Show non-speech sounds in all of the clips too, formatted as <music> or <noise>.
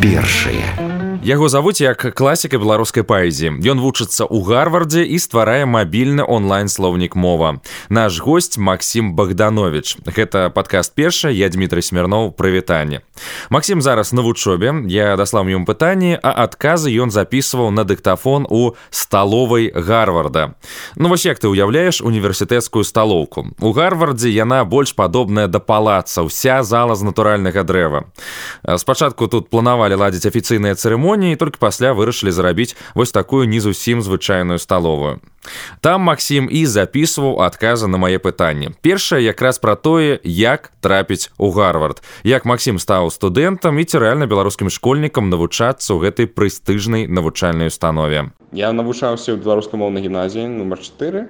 першае Яго завуць як класіка беларускай паэзіі. Ён вучыцца ў гарвардзе і стварае мабільны онлайн-слоўнік мова. Наш госць Максім Богданович. Гэта падкаст перша, я Дмітрый Смірноў прывітанне. Максім зараз на вучобе, я даслаў ім пытанні, а адказы ён запісваў на дыктафон у сталовай гарварда. Ну вось як ты ўяўляеш універсітэцкую сталоўку. У гарвардзе яна больш падобная да палаца, уся зала з натуральнага дрэва. Спачатку тут планавалі ладзіць афіцыйныя цырымоніі цырымоніі только пасля вырашылі зарабіць вось такую не зусім звычайную сталовую там Макссім і записываў адказы на мае пытанні першае якраз пра тое як трапіць у гарвард. Як Макссім стаў студэнтам і ці рэальна беларускім школьнікам навучацца ў гэтай прэстыжнай навучальнай установе. Я навучаўся ў беларускамоўнай гімназіі нумар 4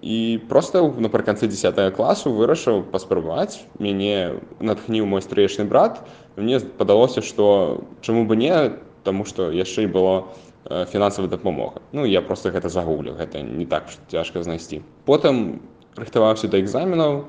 і просто напрыканцы 10 класу вырашыў паспрабаваць мяне натхніў мой стрэчны брат. Мне падалося што чаму бы не тому что яшчэ і было фінансавая дапамога ну я просто гэта загуглю гэта не так цяжка знайсці потым рыхтаваўся да экзаменаў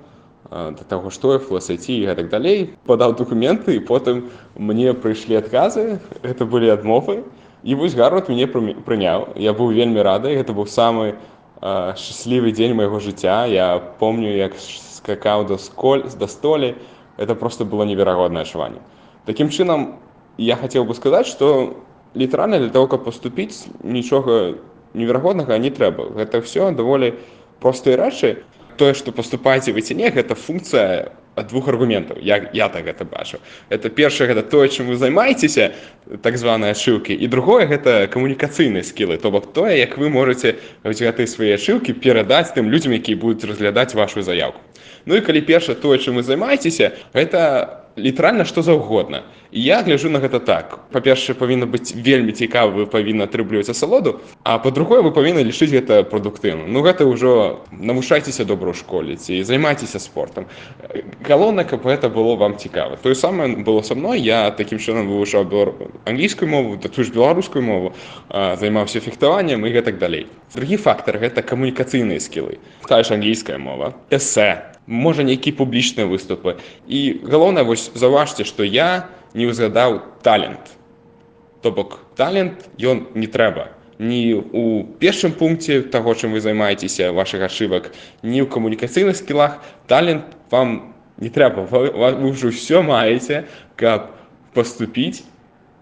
да таго што фласайці і гэтак далей падаў дакументы і потым мне прыйшлі адказы это былі адмовы і вось гарвард мяне прыняў я быў вельмі рады гэта быў самы шчаслівы дзень майго жыцця я помню як скакаў да сколь да столі. Это просто было неверагоднае адчуванне такім чынам я хотел бы сказать что літаральна для того каб поступіць нічога неверагоднага не трэба гэта все даволі простыя рэчы тое что поступаеце вы цяне гэта функцыя ад двух аргументаў як я так гэта бачу. Это першае гэта тое чым вы займаецеся так званыя шылкі і другое гэта камунікацыйныя скілы то бок тое як вы можете гэтыя свае шылкі перадаць тым людзям якія будуць разглядаць вашу заявку. Ну і калі перша тое чым вы займаецеся гэта літаральна што заўгодна. Я гляжу на гэта так. Па-першае павінна быць вельмі цікава вы павінна атрымліваць асалоду а па-другое вы павінны лічыць гэта прадуктыўна ну гэта ўжо навушайцеся добра ў школе ці займайцеся спортом галоўна каб гэта было вам цікава. Тое самае было са мной. Я такім чынам вывучаў англійскую мову да ту ж беларускую мову займаўся фехтаваннем і гэтак далей. Другі фактор гэта камунікацыйныя скілы. Та ж англійская мова эсэ можа нейкі публічныя выступы. І галоўнае вось заўважце што я не ўзгадаў талент. То бок талент ён не трэба. Ні у першым пункце таго чым вы займаецеся вашых ашывак ні ў камунікацыйных скілах. Талент вам не трэба. Вы, вы ўжо ўсё маеце каб паступіць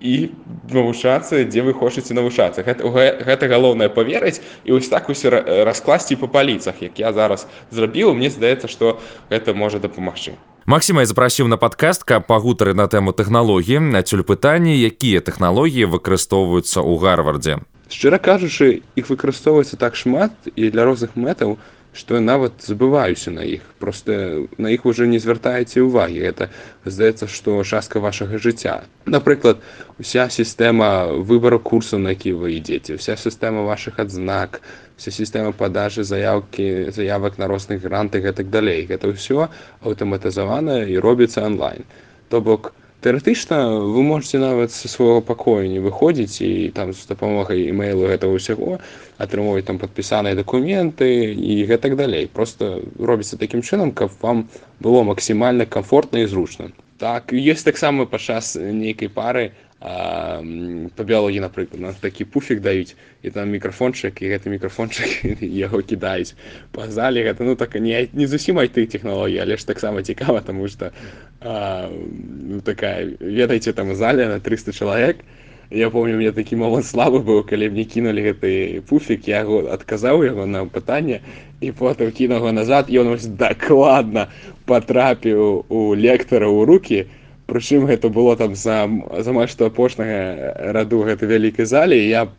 і навучацца дзе вы хочаце навучацца гэта, гэта галоўнае поверыць і вось так усе раскласці па паліцах як я зараз зрабіў. Мне здаецца што гэта можа дапамагчы. Масіма запрасіў на падкаст каб пагутары на тэму тэхналогіі адсюль пытанні якія тэхналогіі выкарыстоўваюцца ў гарвардзе. Шчыра кажучы іх выкарыстоўваецца так шмат і для розных мэтаў што нават забываюся на іх. Просто на іх уже не звяртаеце ўвагі. Это здаецца што частка вашага жыцця. Напрыклад уся сістэма выбару курсу на які вы ідзеце вся сістэма ваших адзнак вся сістэма падажы заявкі заявак на розных гранты гэтак далей. Гэта ўсё аўтаматызавана і робіцца онлайн то бок тэарэтычна вы можете нават са свайго пакою не выходзіць і там з дапамогай emailу гэтага ўсяго атрымоўваць там падпісаныя дакументы і гэтак далей. Просто робіцца такім чынам каб вам было максімальна комфортна і зручна. Так ёсць таксама падчас нейкай пары па біялогіі напрыклад на такі пуфік даюць і там мікрафончык і гэты мікрафончык яго <laughs> кідаюць па зале. Гэта ну так не не зусім айты тэхналогіі але ж таксама цікава таму што ну, такая ведаеце там зале на 300 чалавек я помню мне такі момант слабы быў калі мне кінулі гэты пуфік я яго адказаў яго на пытанне і потым кінуга назад ён вось дакладна патрапіў у лектара ў руки і прычым гэта было там за замаль што апошняга раду гэтай вялікай зале я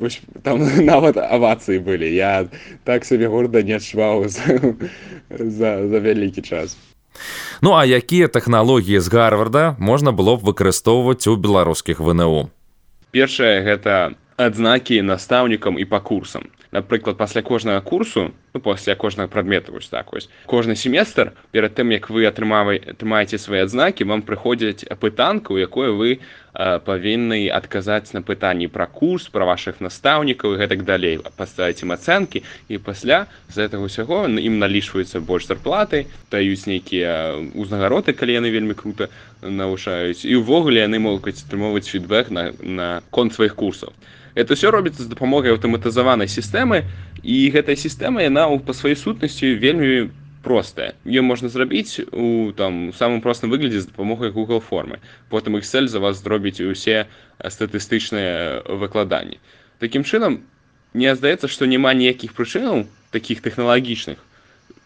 вось, там <laughs> нават авацыі былі. Я так сабе горда не адчуваў <laughs> за, за, за вялікі час. Ну а якія тэхналогіі з гарварда можна было б выкарыстоўваць у беларускіх вНУ? Першае гэта адзнакі настаўнікам і па курсам напрыклад пасля кожнага курсу ну, пасля кожнага прадмета вось так вось кожны семестр перад тым як вы атрымавай атрымаеце свае адзнакі вам прыходзяць апытанка у якое вы павінны адказаць на пытанні пра курс пра вашых настаўнікаў гэтак далей. Паставіць ім ацэнкі і пасля з гэтага ўсяго ім налічваюцца больш зарплаты даюць нейкія узнагароды калі яны вельмі круто навушаюць і ўвогуле яны могуць атрымоўваць фідбэк на на конт сваіх курсаў это все робіцца з дапамогай аўтаматызаванай сістэмы і гэтая сістэма яна па сваёй сутнасці вельмі простая. Ее можна зрабіць у там самым простым выглядзе з дапамогай google формы. Потым excel за вас зробіць усе статыстычныя выкладанні таким чынам мне здаецца што няма ніякіх прычынаў таких тэхналагічных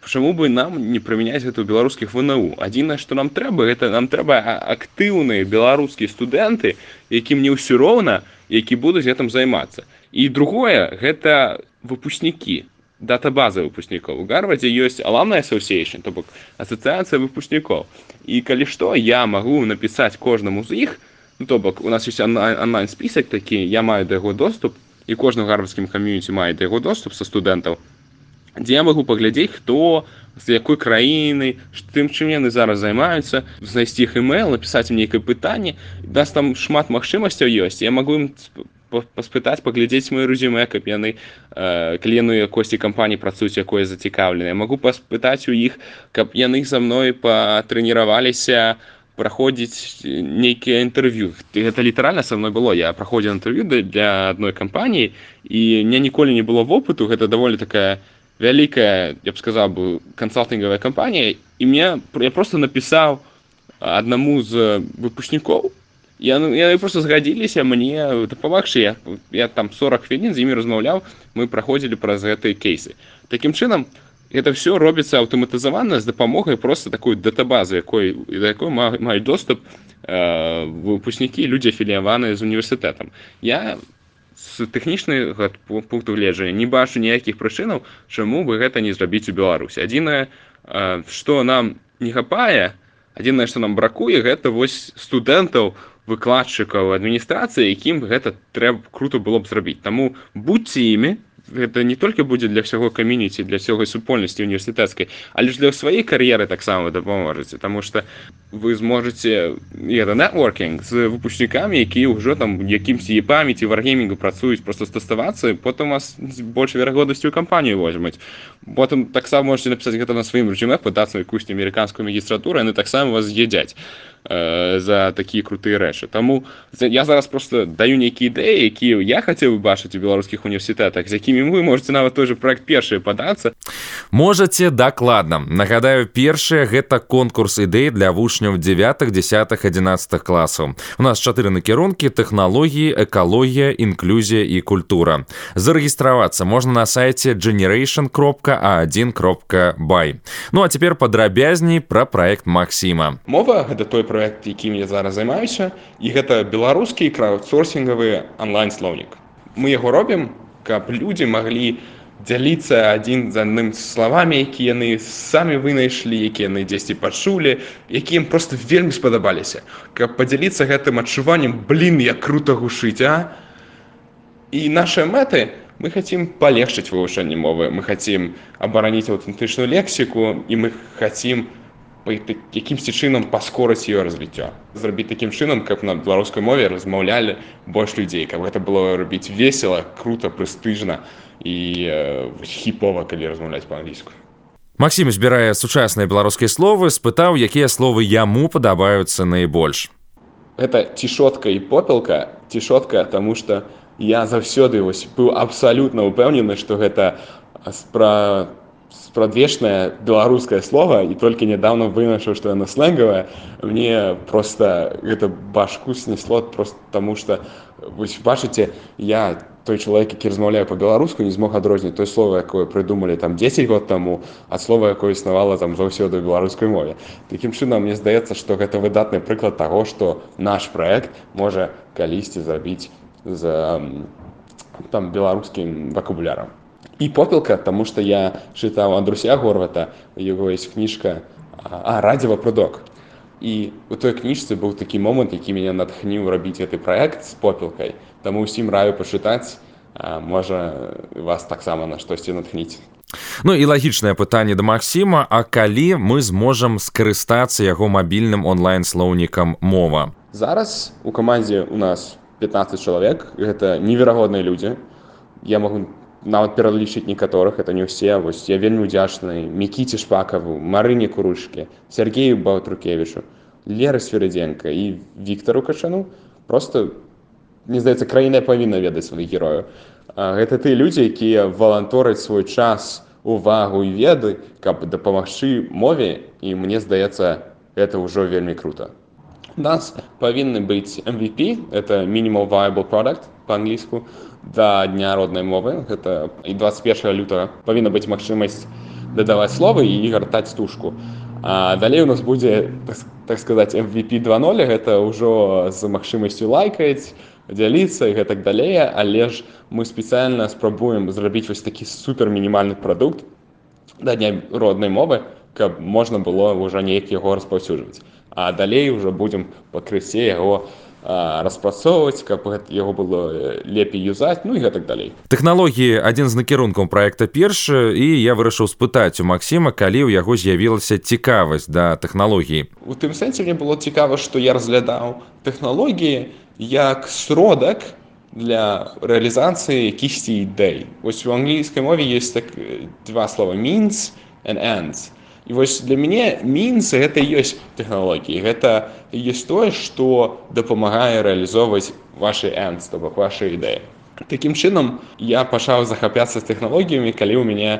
чаму бы нам не прымяняць гэта ў беларускіх вну. Адзінае што нам трэба гэта нам трэба актыўныя беларускія студэнты якім не ўсё роўна які будуць гэтым займацца. І другое гэта выпускнікі датабаза выпускнікоў. У гарвардзе ёсць аламная association то бок асацыяцыя выпускнікоў. І калі што я магу напісаць кожнаму з іх. Ну, то бок у нас есть онлайн спісак такі я маю да яго доступ і кожны гарвардскім кам'юніці мае да яго доступ са студэнтаў дзе я магу паглядзець хто з якой краіны тым чым яны зараз займаюцца знайсці іх email напісаць нейкае пытанне. Нас там шмат магчымасцяў ёсць. Я магу ім паспытаць паглядзець мой резюме каб яны э, клену якосці кампаніі працуюць якое зацікаўленае. Магу паспытаць у іх каб яны за мной патрэніраваліся праходзіць нейкія інтэрв'ю. Гэта літаральна са мной было. Я праходзіў інтэрв'ю для адной кампаніі і мне ніколі не было вопыту. Гэта даволі такая вялікая я б сказаў бы кансалтынгавая кампанія і мне я просто напісаў аднаму з выпускнікоў я яны просто згадзіліся мне дапамагчы я я там 40 хвілін з імі размаўляў мы праходзілі праз гэтыя кейсы. Такім чынам это все робіцца аўтаматызавана з дапамогай просто такой датабазы якой да якой маюць доступ э, выпускнікі людзі афіліяваныя з універсітэтам я з тэхнічнай пункту гледжання не бачу ніякіх прычынаў чаму бы гэта не зрабіць у беларусі. Адзінае што нам не хапае адзінае што нам бракуе гэта вось студэнтаў выкладчыкаў адміністрацыі якім гэта трэба круто было б зрабіць. Таму будьце імі гэта не толькі будзе для ўсяго камініці для сёгай супольнасці універсітэцкай але ж для сваёй кар'еры таксама дапаможаце таму што вы зможаце это нетворкінг з выпускнікамі якія ўжо там якімсьці памяці варгеймінгу працуюць просто заставацца потым вас больш верагоднасцю кампанію возьмуць потым таксама можете напісаць гэта на сваім рэжыме пытацца якусь амерыканскую магістратуру яны таксама вас з'ядзяць Э, за такія крутыя рэчы таму я зараз просто даю нейкія ідэі якія я хацеў бы бачыць у беларускіх універсітэтах з якімі вы можете нават той же проект першыя падацца можете дакладна нагадаю першае гэта конкурс ідэй для вучняў 9 десятых 11 класаў. У нас чатыры накірункі тэхналогіі экалогія інклюзія і культура. Зарэгістравацца можна на сайте generation кропка а1 кропка бай ну а цяпер падрабязней пра проект Масіма мова гэта той про проект якім я зараз займаюся і гэта беларускі краудсорсингавы онлайн слоўнік мы яго робім каб людзі маглі дзяліцца адзін за адным словамі які яны самі вынайшлі які яны дзесьці пачулі якім просто вельмі спадабаліся. Каб падзяліцца гэтым адчуваннем блин я круто гушыць а! І наши мэты мы хотим палегчыць вывучэнне мовы мы хотим абараніць аўтэнтычную лексіку і мы хотим у якімсьці чынам паскорыць ее развіццё зрабіць такім чынам каб на беларускай мове размаўлялі больш людзей каб гэта было рабіць весела круто прэстыжна і э, хіпова калі размаўляць па-англійску Масім збірае сучасныя беларускія словы спытаў якія словы яму падабаюцца найбольш это цішотка і попелка. Цішотка тому что я заўсёды вось быў абсалютна упэўнены что гэта пра спрадвечнае беларускае слово і толькі нядаўна вынашыў што яна слэнгавая мне просто гэта башку снесло просто таму что вось бачыце я той чалавек які размаўляю по-беларуску не змог адрозніць той слово якое прыдумалі там 10 год таму ад слова якое існавала там заўсёды беларускай мове. Такім чынам мне здаецца што гэта выдатны прыклад таго што наш проект можа калісьці зрабіць за там беларускім вакабулярам і попелка тому что я чытаў андруся горвата его есть кніжка а радзева прудок і у той кніжцы быў такі момант які мяне натхніў рабіць гэты проект з попелкай таму усім раю пачытаць можа вас таксама на штосьці натхніць Ну і лагічнае пытанне да Масіма А калі мы зможам скарыстацца яго мабільным онлайн-слоўнікам мова зараз у камандзе у нас 15 чалавек гэта неверагодныя людзі я могу нават пералічыць некаторых это не ўсе вось я вельмі удзячны мікіці шпакаву марыне курушкі Сергею баутрукевичу леры сверыдзенко і Віктору качану просто мне здаецца краіна павінна ведаць сваіх герою гэта ты людзі якія валантораць свой час увагу і веды каб дапамагчы мове і мне здаецца это ўжо вельмі круто. Нас павінны быць MVP это minimal viable product по-англійску да дня роднай мовы. Гэта і 21 лютага павінна быць магчымасць дадаваць словы і гартаць стужку. А далей у нас будзе так, так сказаць MVP 20 гэта ўжо з магчымасцю лайкаць дзяліцца і гэтак далей але ж мы спецыяльна спрабуем зрабіць вось такі супер мінімальны прадукт да дня роднай мовы каб можна было ўжо неяк яго распаўсюджваць. А далей уже будзем пакрысе яго распрацоўваць каб яго было лепей юзаць ну і гэтак далей. Тэхналогіі адзін з накірункаў проекта першы і я вырашыў спытаць у Масіма калі ў яго з'явілася цікавасць да тэхналогіі. У тым сэнсе мне было цікава што я разглядаў тэхналогіі як сродак для рэалізацыі якісьці ідэй. Вось у англійскай мове есть так два слова means and ends і вось для мяне мінцы гэта ёсць тэхналогіі гэта ёсць тое што дапамагае рэалізоўваць ваши ends то бок ваши ідэі Такім чынам я пачаў захапяцца з тэхналогіямі калі ў мяне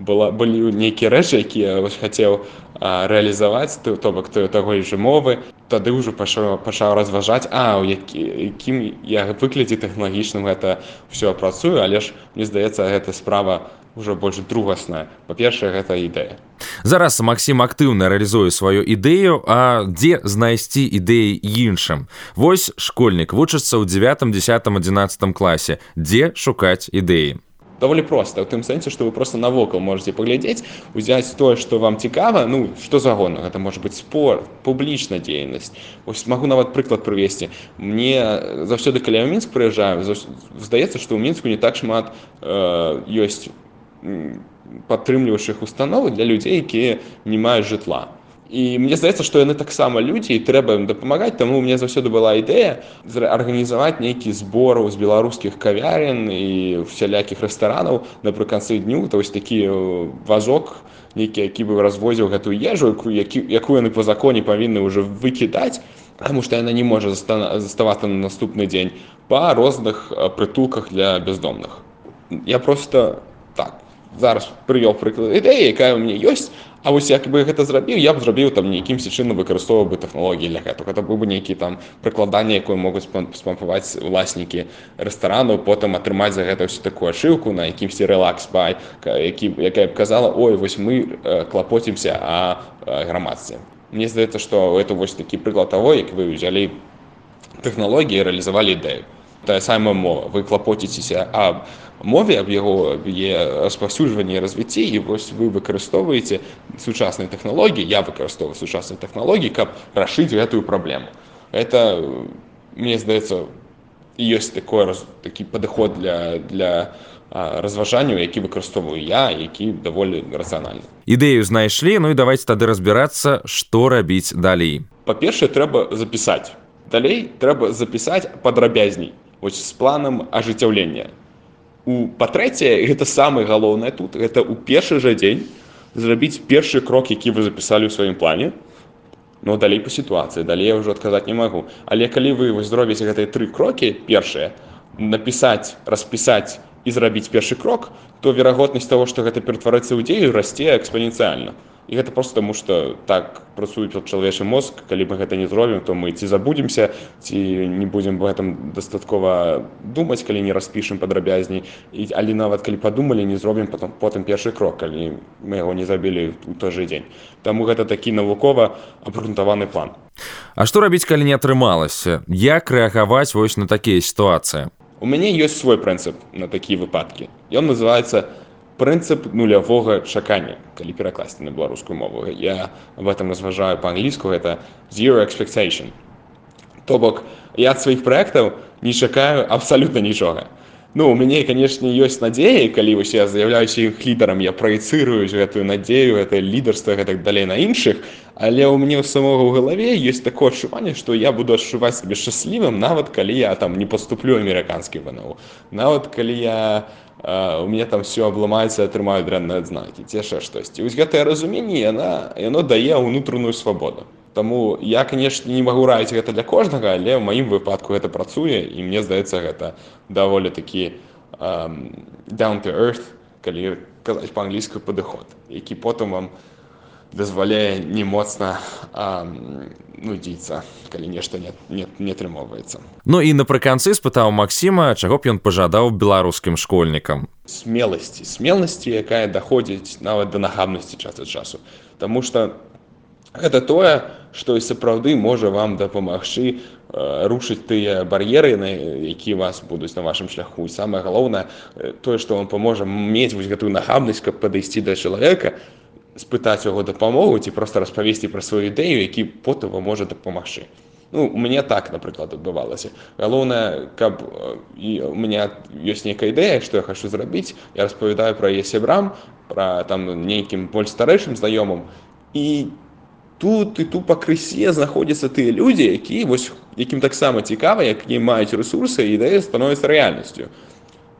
была былі нейкія рэчы якія хацеў рэалізаваць то бок ты таго ж мовы. Тады ўжо пашаў пачаў разважаць а у які якім я выглядзе тэхналагічным гэта все працую але ж мне здаецца гэта справа ўжо больш другасная па-першае гэта ідэя зараз Масім актыўна рэалізуе сваю ідэю а дзе знайсці ідэі іншым? Вось школьнік вучыцца ў 9 10 11 класе. Дзе шукаць ідэі? Даволі проста у тым сэнсе што вы просто навокал можете паглядзець узяць тое што вам цікава ну што загонна гэта можа быть спор публічна дзейнасць ось магу нават прыклад прывесці мне заўсёды каля мінск прыязджаю здаецца што ў мінску не так шмат э, ёсць падтрымліваючых установы для людзей якія не маюць жытла і мне здаецца што яны таксама людзі і трэба ім дапамагаць таму меня заўсёды была ідэя арганізаваць нейкі збору з беларускіх кавярен і всялякіх рэстаранаў напрыканцы дню то вось такі э, вазок нейкі які бы развозіў гэтую ежу які якую яны по законе павінны ўжо выкідаць потому что яна не можа заставацца на наступны дзень па розных э, прытулках для бяздомных я просто так зараз прывёў прыклад ідэі якая у мяне ёсць А вось як бы гэта зрабіў я б зрабіў там нейкімсьці чынам выкарыстоўваў бы тэхналогіі для гэтага гэта быў бы нейкі там прыкладанне якое могуць спампаваць уласнікі рэстарану потым атрымаць за гэта ўсю такую ашыўку на якімсьці рэлакс бай які якая б казала ой вось мы клапоцімся а грамадстве Мне здаецца што это вось такі прыклад таго як вы ўзялі тэхналогіі рэалізавалі ідэю тая самая мова. Вы клапоціцеся аб мове аб яго распаўсюджванні развіцці і вось вы выкарыстоўваеце сучасныя тэхналогіі я выкарыстоўваю сучасныя тэхналогіі каб рашыць гэтую праблему это мне здаецца ёсць такое такі падыход для для разважанняў які выкарыстоўваю я які даволі рацыянальны ідэю знайшлі ну і давайте тады разбірацца што рабіць далей па-першае трэба запісаць далей трэба запісаць падрабязней вось з планам ажыццяўлення. У па-трэцяе гэта самае галоўнае тут гэта ў першы жа дзень зрабіць першы крок які вы запісалі ў сваім плане. Но далей па сітуацыі далей я ўжо адказаць не магу. Але калі вы вось зробіце гэтыя тры крокі першыя напісаць распісаць і зрабіць першы крок то верагоднасць того што гэта ператварацца ў дзею расце экспаненцыяльна. І гэта просто таму что так працуюць чалавечы мозг. Калі мы гэта не зробім то мы ці забудемся ці не будзем в этом дастаткова думаць калі не распішам падрабязней. І але нават калі падумалі не зробім потом потым першы крок калі мы яго не забілі у той же дзень. Таму гэта такі навукова абгрунтаваны план. А што рабіць калі не атрымалася? Як рэагаваць вось на такія сітуацыі у мяне ёсць свой прынцып на такія выпадкі. Ён называется у прынцып нулявога чакання. Калі перакласці на беларускую мову. Я об этом разважаю по-англійску это zero expectation то бок я ад сваіх проектаў не чакаю абсалютна нічога ну у мяне канешне ёсць надзея калі вось я з'яўляюся іх лідарам я праецырую гэтую надзею это лідарства гэтак далей на іншых але ў мяне ў самога ў галаве ёсць такое адчуванне што я буду адчуваць сабе шчаслівым нават калі я там не поступлю амерыканскі вНУ нават калі я у меня там все абламаецца атрымаю дрэнныя адзнакі цеша штосьці вось гэтае разуменне яна яно дае ўнутраную свабоду Таму я канешне не магу раіць гэта для кожнага, але ў маім выпадку гэта працуе і мне здаецца гэта даволі такі um, down to earth, калі казаць па-англійску падыход, які потым вам дазваляе не моцна um, нудзіцца, калі нешта не, не, не атрымоўваецца. Ну і напрыканцы спытаў Масіма, чаго б ён пажадаў беларускім школьнікам. Смеласці, смеласці, якая даходзіць нават да нахабнасці час ад часу. Таму што гэта тое, што і сапраўды можа вам дапамагчы э, рушыць тыя бар'еры на які вас будуць на вашым шляху. І самае галоўнае э, тое што вам паможа мець вось гэтую нахабнасць каб падысці да чалавека спытаць яго дапамогу ці проста распавесці пра сваю ідэю які потым вам можа дапамагчы. Ну мне так напрыклад адбывалася. Галоўнае каб і у меня ёсць нейкая ідэя што я хачу зрабіць. Я распавядаю пра яе сябрам пра там нейкім больш старэйшым знаёмым. І тут і тут па крысе знаходзяцца тыя людзі які вось якім таксама цікава як не маюць ресурсы ідэя становіцца рэальнасцю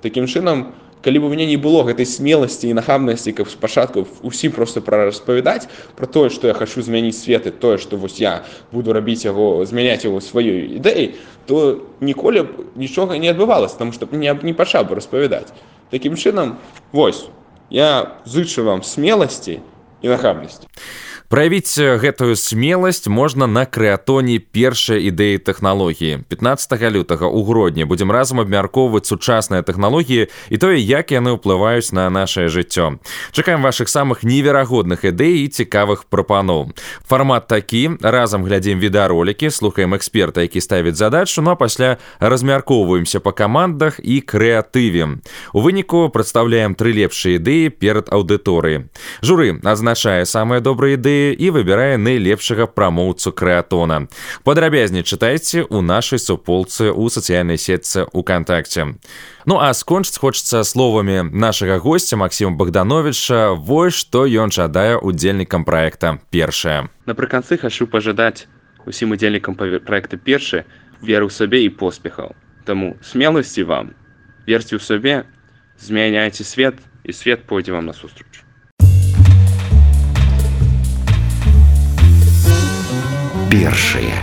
такім чынам калі бы мяне не было гэтай смеласці і нахабнасці каб спачатку усім просто пра распавядаць про тое што я хачу змяніць светы тое што вось я буду рабіць яго змяняць яго сваёй ідэі то ніколі б нічога не адбывалася там што мне не пачаў бы распавядаць такім чынам вось я зычу вам смеласці і нахабнасці Праявіць гэтую смеласць можна на крэатоне першай ідэі тэхналогіі. 15 лютага ў грудні будзем разам абмяркоўваць сучасныя тэхналогіі і тое, як яны ўплываюць на нашае жыццё. Чакаем вашых самых неверагодных ідэй і цікавых прапаноў. Фармат такі разам глядзім відэаролікі, слухаем эксперта, які ставіць задачу, ну а пасля размяркоўваемся па камандах і крэатыве. У выніку прадстаўляем тры лепшыя ідэі перад аўдыторыяй. Журы адзначае самыя добрыя ідэі і выбірае найлепшага прамоўцу крэатона. Падрабязней чытайце ў нашай суполцы ў сацыяльнай сетцы ўКтакце. Ну а скончыць хочацца словамі нашага госця Масіма Богдановича вось што ён жадае удзельнікам проекта першае. Напрыканцы хачу пажадаць усім удзельнікам проекта першы веру ў сабе і поспехаў. Таму смеласці вам верце ў сабе, змяняйце свет і свет пойдзе вам насустрач. Першае.